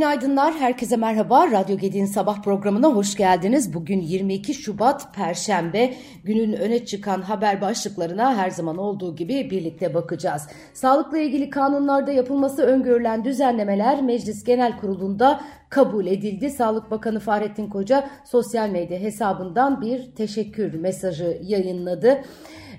Günaydınlar, herkese merhaba. Radyo Gedi'nin sabah programına hoş geldiniz. Bugün 22 Şubat Perşembe. Günün öne çıkan haber başlıklarına her zaman olduğu gibi birlikte bakacağız. Sağlıkla ilgili kanunlarda yapılması öngörülen düzenlemeler Meclis Genel Kurulu'nda kabul edildi. Sağlık Bakanı Fahrettin Koca sosyal medya hesabından bir teşekkür mesajı yayınladı.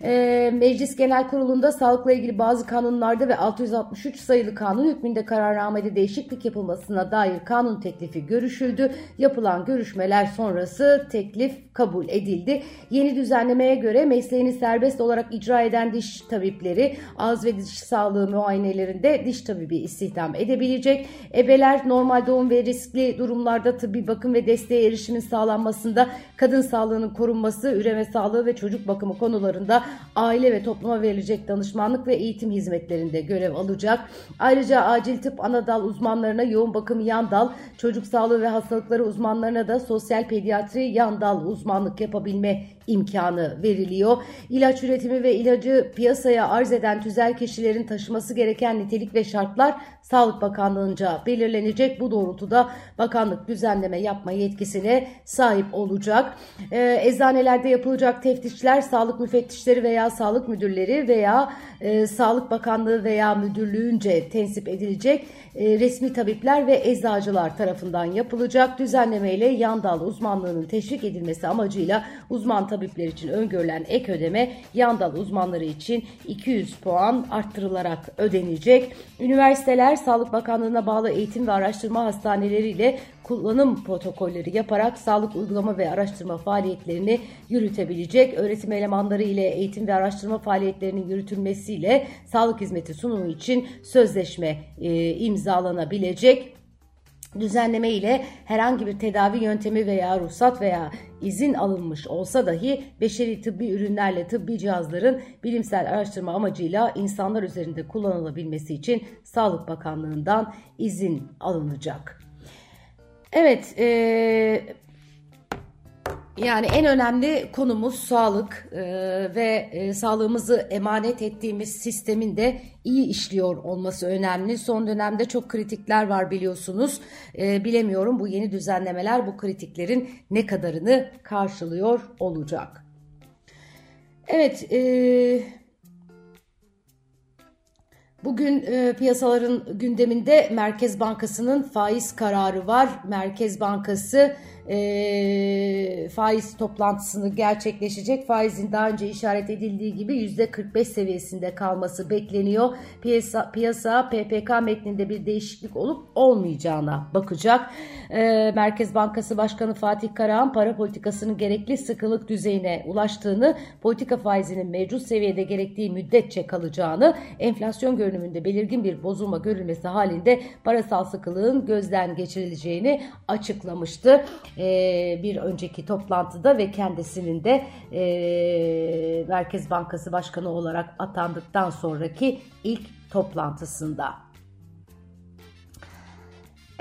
E, Meclis Genel Kurulu'nda sağlıkla ilgili bazı kanunlarda ve 663 sayılı kanun hükmünde kararnamede değişiklik yapılmasına dair kanun teklifi görüşüldü. Yapılan görüşmeler sonrası teklif kabul edildi. Yeni düzenlemeye göre mesleğini serbest olarak icra eden diş tabipleri ağız ve diş sağlığı muayenelerinde diş tabibi istihdam edebilecek. Ebeler normal doğum ve riskli durumlarda tıbbi bakım ve desteğe erişimin sağlanmasında kadın sağlığının korunması, üreme sağlığı ve çocuk bakımı konularında aile ve topluma verilecek danışmanlık ve eğitim hizmetlerinde görev alacak. Ayrıca acil tıp ana dal uzmanlarına yoğun bakım yan dal, çocuk sağlığı ve hastalıkları uzmanlarına da sosyal pediatri yan dal uzmanlık yapabilme imkanı veriliyor. İlaç üretimi ve ilacı piyasaya arz eden tüzel kişilerin taşıması gereken nitelik ve şartlar Sağlık Bakanlığı'nca belirlenecek. Bu doğrultuda bakanlık düzenleme yapma yetkisine sahip olacak. Ee, eczanelerde yapılacak teftişler sağlık müfettişleri veya sağlık müdürleri veya e, Sağlık Bakanlığı veya müdürlüğünce tensip edilecek e, resmi tabipler ve eczacılar tarafından yapılacak. Düzenleme ile yan dal uzmanlığının teşvik edilmesi amacıyla uzman tabipler için öngörülen ek ödeme yan dal uzmanları için 200 puan arttırılarak ödenecek. Üniversiteler Sağlık Bakanlığı'na bağlı eğitim ve araştırma hastaneleriyle kullanım protokolleri yaparak sağlık uygulama ve araştırma faaliyetlerini yürütebilecek. Öğretim elemanları ile eğitim ve araştırma faaliyetlerinin yürütülmesiyle sağlık hizmeti sunumu için sözleşme e, imzalanabilecek. Düzenleme ile herhangi bir tedavi yöntemi veya ruhsat veya izin alınmış olsa dahi beşeri tıbbi ürünlerle tıbbi cihazların bilimsel araştırma amacıyla insanlar üzerinde kullanılabilmesi için Sağlık Bakanlığı'ndan izin alınacak. Evet, e, yani en önemli konumuz sağlık e, ve e, sağlığımızı emanet ettiğimiz sistemin de iyi işliyor olması önemli. Son dönemde çok kritikler var biliyorsunuz. E, bilemiyorum bu yeni düzenlemeler bu kritiklerin ne kadarını karşılıyor olacak. Evet, e, Bugün e, piyasaların gündeminde Merkez Bankası'nın faiz kararı var. Merkez Bankası e, faiz toplantısını gerçekleşecek. Faizin daha önce işaret edildiği gibi %45 seviyesinde kalması bekleniyor. Piyasa, piyasa PPK metninde bir değişiklik olup olmayacağına bakacak. E, Merkez Bankası Başkanı Fatih Karahan para politikasının gerekli sıkılık düzeyine ulaştığını, politika faizinin mevcut seviyede gerektiği müddetçe kalacağını, enflasyon görünümünde belirgin bir bozulma görülmesi halinde parasal sıkılığın gözden geçirileceğini açıklamıştı e, bir önceki toplantıda ve kendisinin de e, Merkez Bankası Başkanı olarak atandıktan sonraki ilk toplantısında.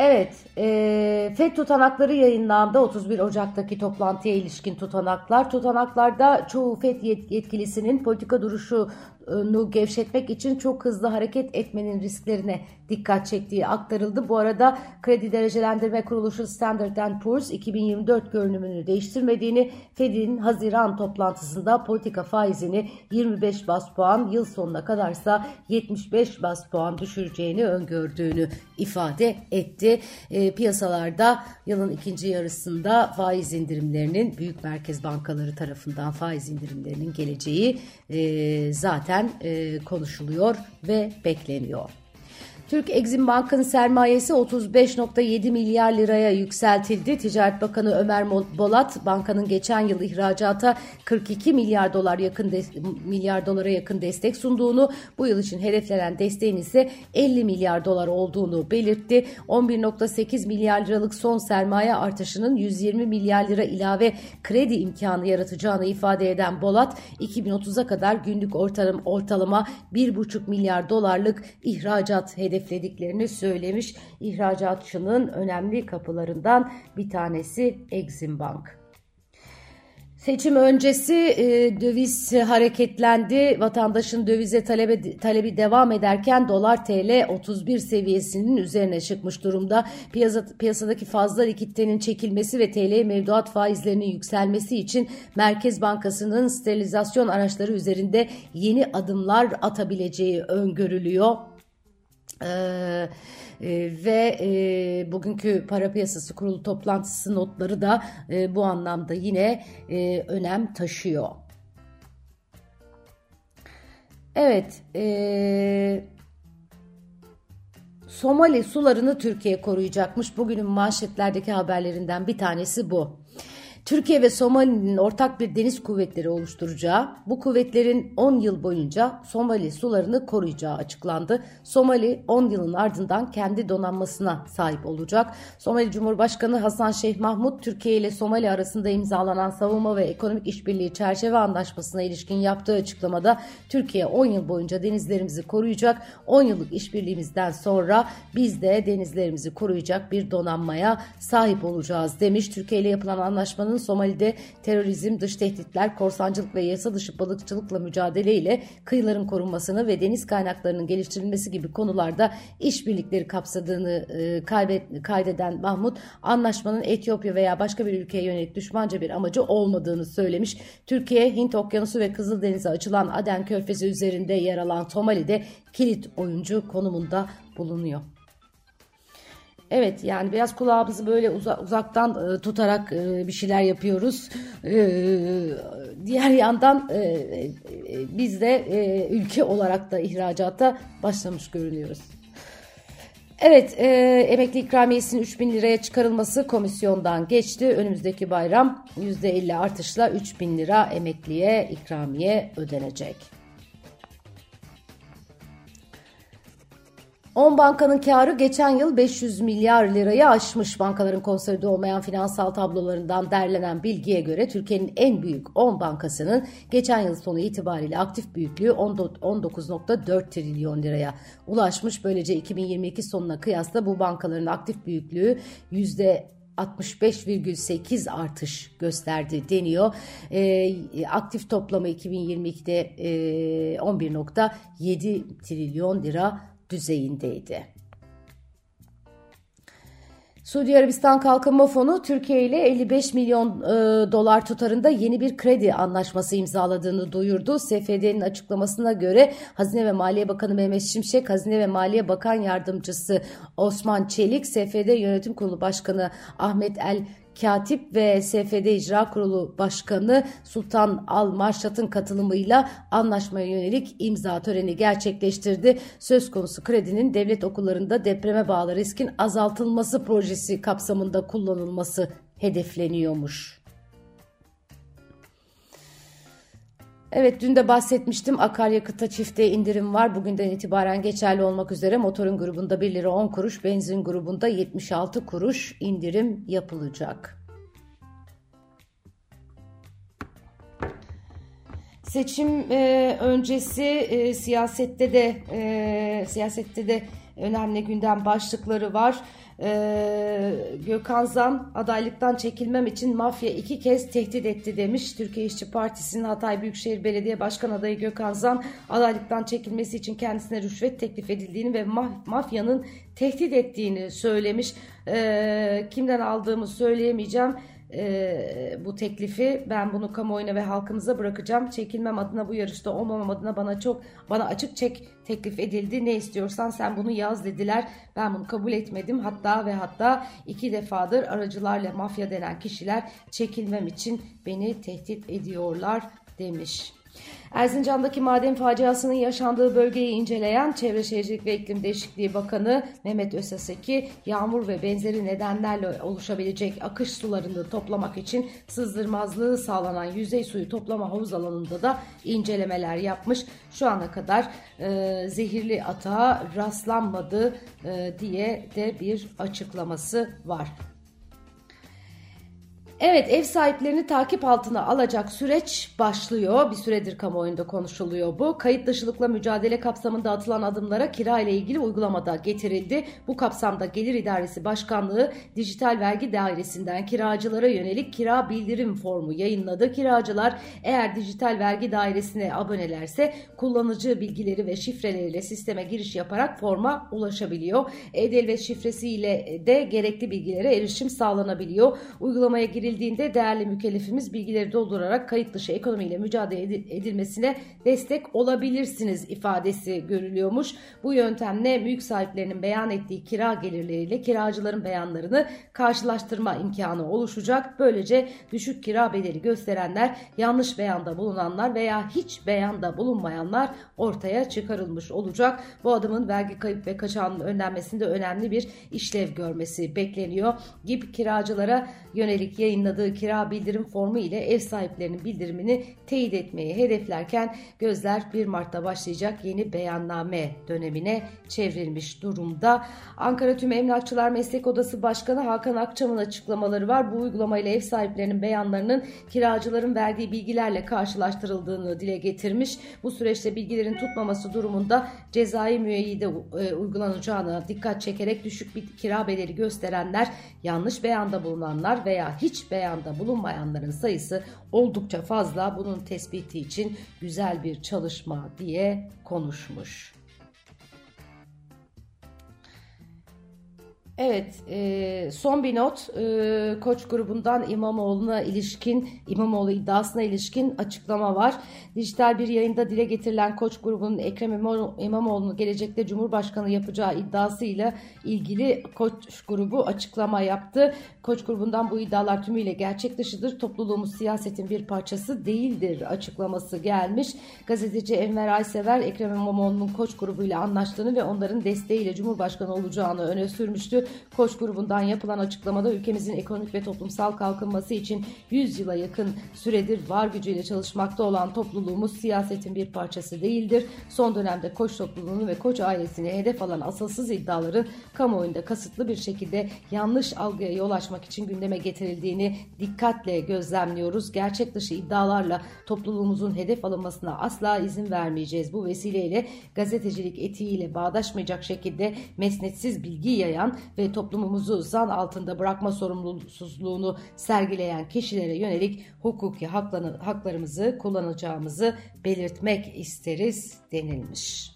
Evet, e, FED tutanakları yayınlandı. 31 Ocak'taki toplantıya ilişkin tutanaklar. Tutanaklarda çoğu FED yetkilisinin politika duruşu nu gevşetmek için çok hızlı hareket etmenin risklerine dikkat çektiği aktarıldı. Bu arada kredi derecelendirme kuruluşu Standard Poor's 2024 görünümünü değiştirmediğini, Fed'in Haziran toplantısında politika faizini 25 bas puan, yıl sonuna kadarsa 75 bas puan düşüreceğini öngördüğünü ifade etti. E, piyasalarda yılın ikinci yarısında faiz indirimlerinin büyük merkez bankaları tarafından faiz indirimlerinin geleceği e, zaten zaten e, konuşuluyor ve bekleniyor. Türk Exim Bank'ın sermayesi 35.7 milyar liraya yükseltildi. Ticaret Bakanı Ömer Bolat bankanın geçen yıl ihracata 42 milyar dolar yakın milyar dolara yakın destek sunduğunu, bu yıl için hedeflenen desteğin ise 50 milyar dolar olduğunu belirtti. 11.8 milyar liralık son sermaye artışının 120 milyar lira ilave kredi imkanı yaratacağını ifade eden Bolat, 2030'a kadar günlük ortalama, ortalama 1,5 milyar dolarlık ihracat hedefi hedeflediklerini söylemiş. İhracatçının önemli kapılarından bir tanesi Exim Bank. Seçim öncesi e, döviz hareketlendi. Vatandaşın dövize talebi, talebi devam ederken dolar TL 31 seviyesinin üzerine çıkmış durumda. Piyasa, piyasadaki fazla likiditenin çekilmesi ve TL mevduat faizlerinin yükselmesi için Merkez Bankası'nın sterilizasyon araçları üzerinde yeni adımlar atabileceği öngörülüyor. Ee, e, ve e, bugünkü para piyasası kurulu toplantısı notları da e, bu anlamda yine e, önem taşıyor. Evet, e, Somali sularını Türkiye koruyacakmış. Bugünün manşetlerdeki haberlerinden bir tanesi bu. Türkiye ve Somali'nin ortak bir deniz kuvvetleri oluşturacağı, bu kuvvetlerin 10 yıl boyunca Somali sularını koruyacağı açıklandı. Somali 10 yılın ardından kendi donanmasına sahip olacak. Somali Cumhurbaşkanı Hasan Şeyh Mahmut, Türkiye ile Somali arasında imzalanan savunma ve ekonomik işbirliği çerçeve anlaşmasına ilişkin yaptığı açıklamada Türkiye 10 yıl boyunca denizlerimizi koruyacak. 10 yıllık işbirliğimizden sonra biz de denizlerimizi koruyacak bir donanmaya sahip olacağız demiş. Türkiye ile yapılan anlaşmanın Somali'de terörizm, dış tehditler, korsancılık ve yasa dışı balıkçılıkla mücadele ile kıyıların korunmasını ve deniz kaynaklarının geliştirilmesi gibi konularda işbirlikleri kapsadığını e, kaybet, kaydeden Mahmut, anlaşmanın Etiyopya veya başka bir ülkeye yönelik düşmanca bir amacı olmadığını söylemiş. Türkiye, Hint Okyanusu ve Kızıldeniz'e açılan Aden Körfezi üzerinde yer alan Somali'de kilit oyuncu konumunda bulunuyor. Evet yani biraz kulağımızı böyle uza, uzaktan e, tutarak e, bir şeyler yapıyoruz. E, diğer yandan e, e, biz de e, ülke olarak da ihracata başlamış görünüyoruz. Evet, e, emekli ikramiyesinin 3000 liraya çıkarılması komisyondan geçti. Önümüzdeki bayram %50 artışla 3000 lira emekliye ikramiye ödenecek. 10 bankanın karı geçen yıl 500 milyar lirayı aşmış. Bankaların konsolide olmayan finansal tablolarından derlenen bilgiye göre Türkiye'nin en büyük 10 bankasının geçen yıl sonu itibariyle aktif büyüklüğü 19.4 trilyon liraya ulaşmış. Böylece 2022 sonuna kıyasla bu bankaların aktif büyüklüğü %65,8 artış gösterdi deniyor. E, aktif toplamı 2022'de e, 11.7 trilyon lira düzeyindeydi. Suudi Arabistan Kalkınma Fonu Türkiye ile 55 milyon e, dolar tutarında yeni bir kredi anlaşması imzaladığını duyurdu. SFD'nin açıklamasına göre Hazine ve Maliye Bakanı Mehmet Şimşek, Hazine ve Maliye Bakan Yardımcısı Osman Çelik, SFD Yönetim Kurulu Başkanı Ahmet El Katip ve SFD İcra Kurulu Başkanı Sultan Al Marşat'ın katılımıyla anlaşmaya yönelik imza töreni gerçekleştirdi. Söz konusu kredinin devlet okullarında depreme bağlı riskin azaltılması projesi kapsamında kullanılması hedefleniyormuş. Evet dün de bahsetmiştim akaryakıta çifte indirim var. Bugünden itibaren geçerli olmak üzere motorun grubunda 1 lira 10 kuruş, benzin grubunda 76 kuruş indirim yapılacak. Seçim e, öncesi e, siyasette de e, siyasette de önemli gündem başlıkları var. Ee, Gökhan Zan adaylıktan çekilmem için mafya iki kez tehdit etti demiş. Türkiye İşçi Partisi'nin Hatay Büyükşehir Belediye Başkan adayı Gökhan Zan adaylıktan çekilmesi için kendisine rüşvet teklif edildiğini ve maf mafyanın tehdit ettiğini söylemiş. Ee, kimden aldığımı söyleyemeyeceğim e, bu teklifi ben bunu kamuoyuna ve halkımıza bırakacağım. Çekilmem adına bu yarışta olmamam adına bana çok bana açık çek teklif edildi. Ne istiyorsan sen bunu yaz dediler. Ben bunu kabul etmedim. Hatta ve hatta iki defadır aracılarla mafya denen kişiler çekilmem için beni tehdit ediyorlar demiş. Erzincan'daki maden faciasının yaşandığı bölgeyi inceleyen Çevre Şehircilik ve İklim Değişikliği Bakanı Mehmet Öseseki, yağmur ve benzeri nedenlerle oluşabilecek akış sularını toplamak için sızdırmazlığı sağlanan yüzey suyu toplama havuz alanında da incelemeler yapmış. Şu ana kadar e, zehirli atağa rastlanmadı e, diye de bir açıklaması var. Evet ev sahiplerini takip altına alacak süreç başlıyor. Bir süredir kamuoyunda konuşuluyor bu. Kayıt dışılıkla mücadele kapsamında atılan adımlara kira ile ilgili uygulamada getirildi. Bu kapsamda Gelir İdaresi Başkanlığı Dijital Vergi Dairesi'nden kiracılara yönelik kira bildirim formu yayınladı. Kiracılar eğer dijital vergi dairesine abonelerse kullanıcı bilgileri ve şifreleriyle sisteme giriş yaparak forma ulaşabiliyor. E-Devlet şifresiyle de gerekli bilgilere erişim sağlanabiliyor. Uygulamaya girildi edildiğinde değerli mükellefimiz bilgileri doldurarak kayıt dışı ekonomiyle mücadele edilmesine destek olabilirsiniz ifadesi görülüyormuş. Bu yöntemle mülk sahiplerinin beyan ettiği kira gelirleriyle kiracıların beyanlarını karşılaştırma imkanı oluşacak. Böylece düşük kira bedeli gösterenler, yanlış beyanda bulunanlar veya hiç beyanda bulunmayanlar ortaya çıkarılmış olacak. Bu adımın vergi kayıp ve kaçağının önlenmesinde önemli bir işlev görmesi bekleniyor. GİP kiracılara yönelik yayın yayınladığı kira bildirim formu ile ev sahiplerinin bildirimini teyit etmeyi hedeflerken gözler 1 Mart'ta başlayacak yeni beyanname dönemine çevrilmiş durumda. Ankara Tüm Emlakçılar Meslek Odası Başkanı Hakan Akçam'ın açıklamaları var. Bu uygulamayla ev sahiplerinin beyanlarının kiracıların verdiği bilgilerle karşılaştırıldığını dile getirmiş. Bu süreçte bilgilerin tutmaması durumunda cezai müeyyide e, uygulanacağını dikkat çekerek düşük bir kira bedeli gösterenler, yanlış beyanda bulunanlar veya hiç beyanda bulunmayanların sayısı oldukça fazla. Bunun tespiti için güzel bir çalışma diye konuşmuş. Evet, e, son bir not. E, Koç grubundan İmamoğlu'na ilişkin, İmamoğlu iddiasına ilişkin açıklama var. Dijital bir yayında dile getirilen Koç grubunun Ekrem İmamoğlu'nu gelecekte Cumhurbaşkanı yapacağı iddiasıyla ilgili Koç grubu açıklama yaptı. Koç grubundan bu iddialar tümüyle gerçek dışıdır. Topluluğumuz siyasetin bir parçası değildir açıklaması gelmiş. Gazeteci Enver Aysever Ekrem İmamoğlu'nun Koç grubuyla anlaştığını ve onların desteğiyle Cumhurbaşkanı olacağını öne sürmüştü. Koç grubundan yapılan açıklamada ülkemizin ekonomik ve toplumsal kalkınması için 100 yıla yakın süredir var gücüyle çalışmakta olan topluluğumuz siyasetin bir parçası değildir. Son dönemde Koç topluluğunu ve Koç ailesini hedef alan asılsız iddiaların kamuoyunda kasıtlı bir şekilde yanlış algıya yol açmak için gündeme getirildiğini dikkatle gözlemliyoruz. Gerçek dışı iddialarla topluluğumuzun hedef alınmasına asla izin vermeyeceğiz. Bu vesileyle gazetecilik etiğiyle bağdaşmayacak şekilde mesnetsiz bilgi yayan ve toplumumuzu zan altında bırakma sorumluluğunu sergileyen kişilere yönelik hukuki haklarımızı kullanacağımızı belirtmek isteriz denilmiş.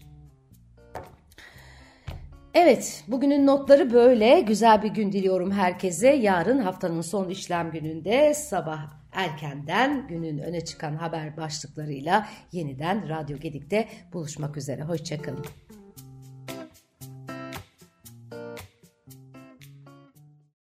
Evet, bugünün notları böyle. Güzel bir gün diliyorum herkese. Yarın haftanın son işlem gününde sabah erkenden günün öne çıkan haber başlıklarıyla yeniden Radyo Gedik'te buluşmak üzere. Hoşçakalın.